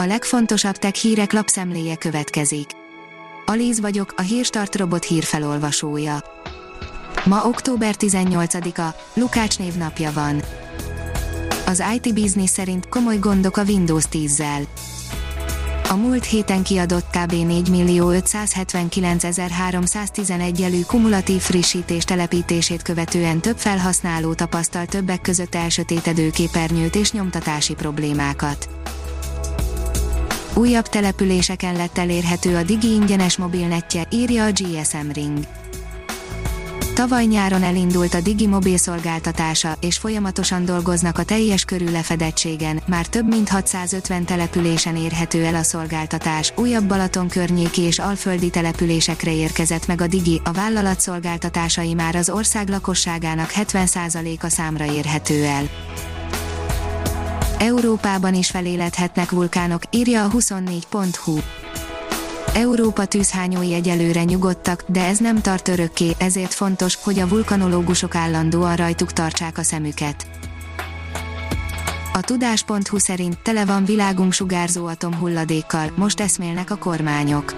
A legfontosabb tech hírek lapszemléje következik. Alíz vagyok, a Hírstart robot hírfelolvasója. Ma október 18-a, Lukács névnapja van. Az IT Business szerint komoly gondok a Windows 10-zel. A múlt héten kiadott kb. 4 millió 579 311 elő kumulatív frissítés telepítését követően több felhasználó tapasztal többek között elsötétedő képernyőt és nyomtatási problémákat. Újabb településeken lett elérhető a Digi ingyenes mobilnetje, írja a GSM Ring. Tavaly nyáron elindult a Digi mobil szolgáltatása, és folyamatosan dolgoznak a teljes körű lefedettségen, már több mint 650 településen érhető el a szolgáltatás, újabb Balaton környéki és alföldi településekre érkezett meg a Digi, a vállalat szolgáltatásai már az ország lakosságának 70%-a számra érhető el. Európában is feléledhetnek vulkánok, írja a 24.hu. Európa tűzhányói egyelőre nyugodtak, de ez nem tart örökké, ezért fontos, hogy a vulkanológusok állandóan rajtuk tartsák a szemüket. A tudás.hu szerint tele van világunk sugárzó atomhulladékkal, most eszmélnek a kormányok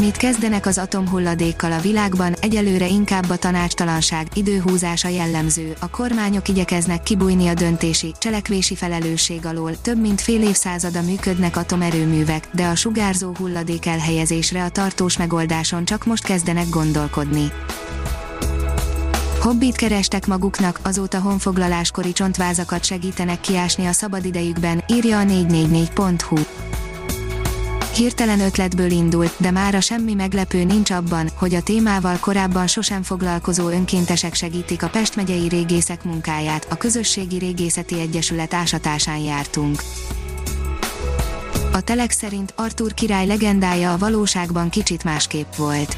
Mit kezdenek az atomhulladékkal a világban, egyelőre inkább a tanácstalanság, időhúzása jellemző, a kormányok igyekeznek kibújni a döntési, cselekvési felelősség alól, több mint fél évszázada működnek atomerőművek, de a sugárzó hulladék elhelyezésre a tartós megoldáson csak most kezdenek gondolkodni. Hobbit kerestek maguknak, azóta honfoglaláskori csontvázakat segítenek kiásni a szabadidejükben, írja a 444.hu hirtelen ötletből indult, de mára semmi meglepő nincs abban, hogy a témával korábban sosem foglalkozó önkéntesek segítik a Pest megyei régészek munkáját, a Közösségi Régészeti Egyesület ásatásán jártunk. A Telex szerint Arthur király legendája a valóságban kicsit másképp volt.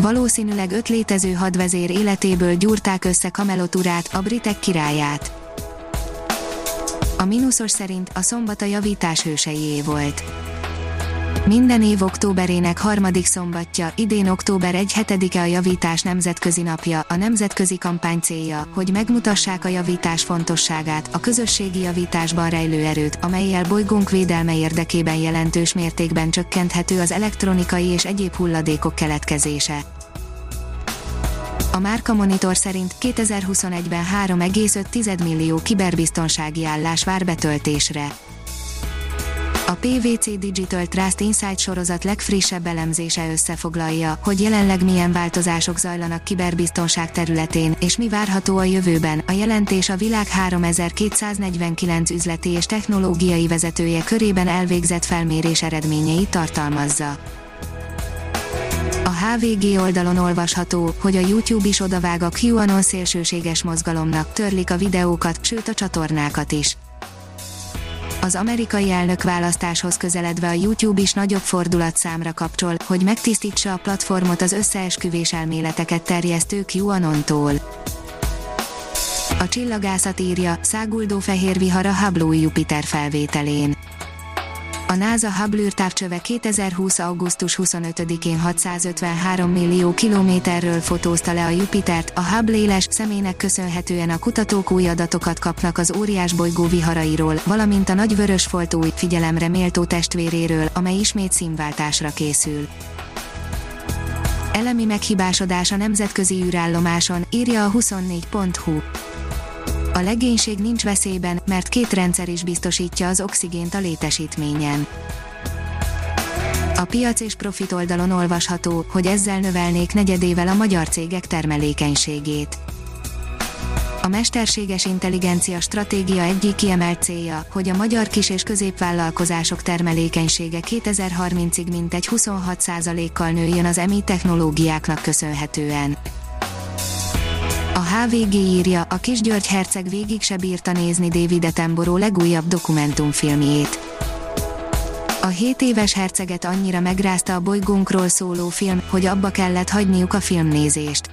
Valószínűleg öt létező hadvezér életéből gyúrták össze Camelot urát, a britek királyát a mínuszos szerint a szombat a javítás hőseié volt. Minden év októberének harmadik szombatja, idén október 1 hetedike a javítás nemzetközi napja, a nemzetközi kampány célja, hogy megmutassák a javítás fontosságát, a közösségi javításban rejlő erőt, amelyel bolygónk védelme érdekében jelentős mértékben csökkenthető az elektronikai és egyéb hulladékok keletkezése. A Márka Monitor szerint 2021-ben 3,5 millió kiberbiztonsági állás vár betöltésre. A PVC Digital Trust Insight sorozat legfrissebb elemzése összefoglalja, hogy jelenleg milyen változások zajlanak kiberbiztonság területén, és mi várható a jövőben. A jelentés a világ 3249 üzleti és technológiai vezetője körében elvégzett felmérés eredményeit tartalmazza. HVG oldalon olvasható, hogy a YouTube is odavág a QAnon szélsőséges mozgalomnak, törlik a videókat, sőt a csatornákat is. Az amerikai elnök választáshoz közeledve a YouTube is nagyobb fordulatszámra kapcsol, hogy megtisztítsa a platformot az összeesküvés elméleteket terjesztő QAnon-tól. A csillagászat írja, száguldó fehér vihar a Hubble Jupiter felvételén a NASA Hubble űrtávcsöve 2020. augusztus 25-én 653 millió kilométerről fotózta le a Jupitert, a Hubble éles szemének köszönhetően a kutatók új adatokat kapnak az óriás bolygó viharairól, valamint a nagy vörös folt új, figyelemre méltó testvéréről, amely ismét színváltásra készül. Elemi meghibásodás a nemzetközi űrállomáson, írja a 24.hu a legénység nincs veszélyben, mert két rendszer is biztosítja az oxigént a létesítményen. A piac és profit oldalon olvasható, hogy ezzel növelnék negyedével a magyar cégek termelékenységét. A mesterséges intelligencia stratégia egyik kiemelt célja, hogy a magyar kis- és középvállalkozások termelékenysége 2030-ig mintegy 26%-kal nőjön az EMI technológiáknak köszönhetően. A HVG írja, a kis herceg végig se bírta nézni David Attenborough legújabb dokumentumfilmjét. A 7 éves herceget annyira megrázta a bolygónkról szóló film, hogy abba kellett hagyniuk a filmnézést.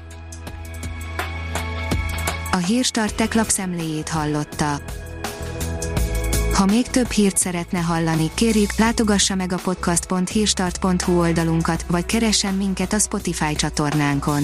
A Hírstart tech lapszemléjét hallotta. Ha még több hírt szeretne hallani, kérjük, látogassa meg a podcast.hírstart.hu oldalunkat, vagy keressen minket a Spotify csatornánkon